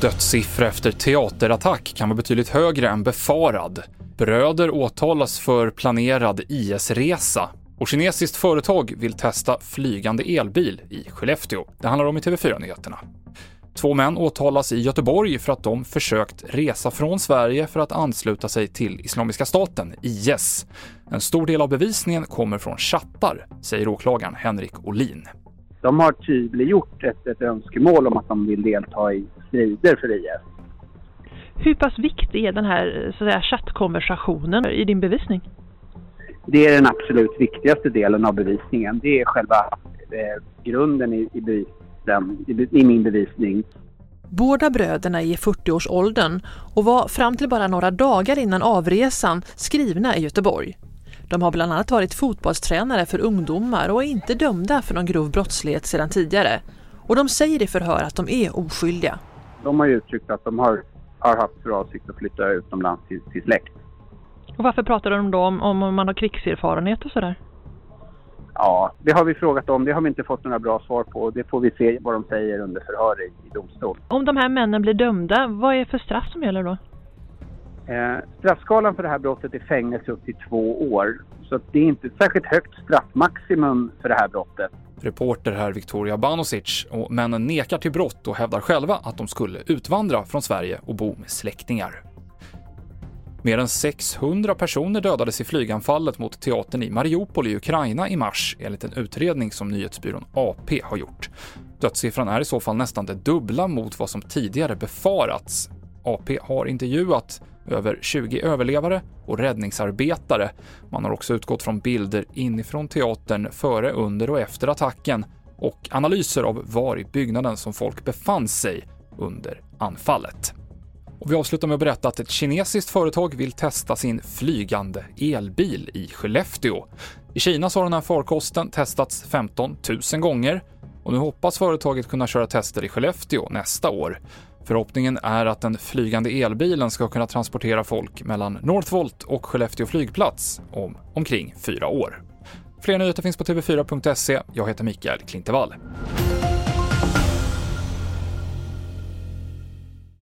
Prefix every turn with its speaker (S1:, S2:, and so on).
S1: Dödssiffra efter teaterattack kan vara betydligt högre än befarad. Bröder åtalas för planerad IS-resa och kinesiskt företag vill testa flygande elbil i Skellefteå. Det handlar om i TV4-nyheterna. Två män åtalas i Göteborg för att de försökt resa från Sverige för att ansluta sig till Islamiska staten, IS. En stor del av bevisningen kommer från chattar, säger åklagaren Henrik Olin.
S2: De har tydliggjort ett, ett önskemål om att de vill delta i strider för IS.
S3: Hur pass viktig är den här så att säga, chattkonversationen i din bevisning?
S2: Det är den absolut viktigaste delen av bevisningen. Det är själva eh, grunden i, i, bevisen, i, i min bevisning.
S3: Båda bröderna är i 40-årsåldern och var fram till bara några dagar innan avresan skrivna i Göteborg. De har bland annat varit fotbollstränare för ungdomar och är inte dömda för någon grov brottslighet sedan tidigare. Och de säger i förhör att de är oskyldiga.
S2: De har uttryckt att de har, har haft för avsikt att flytta utomlands till, till släkt.
S3: Och varför pratar de då om, om man har krigserfarenhet och sådär?
S2: Ja, det har vi frågat om. Det har vi inte fått några bra svar på. Det får vi se vad de säger under förhör i, i domstol.
S3: Om de här männen blir dömda, vad är för straff som gäller då?
S2: Eh, straffskalan för det här brottet är fängelse upp till två år. Så det är inte ett särskilt högt straffmaximum för det här brottet.
S1: Reporter här Victoria Banosic och männen nekar till brott och hävdar själva att de skulle utvandra från Sverige och bo med släktingar. Mer än 600 personer dödades i flyganfallet mot teatern i Mariupol i Ukraina i mars enligt en utredning som nyhetsbyrån AP har gjort. Dödssiffran är i så fall nästan det dubbla mot vad som tidigare befarats. AP har intervjuat över 20 överlevare och räddningsarbetare. Man har också utgått från bilder inifrån teatern före, under och efter attacken och analyser av var i byggnaden som folk befann sig under anfallet. Och vi avslutar med att berätta att ett kinesiskt företag vill testa sin flygande elbil i Skellefteå. I Kina så har den här farkosten testats 15 000 gånger och nu hoppas företaget kunna köra tester i Skellefteå nästa år. Förhoppningen är att den flygande elbilen ska kunna transportera folk mellan Northvolt och Skellefteå flygplats om omkring fyra år. Fler nyheter finns på tv4.se. Jag heter Mikael Klintevall.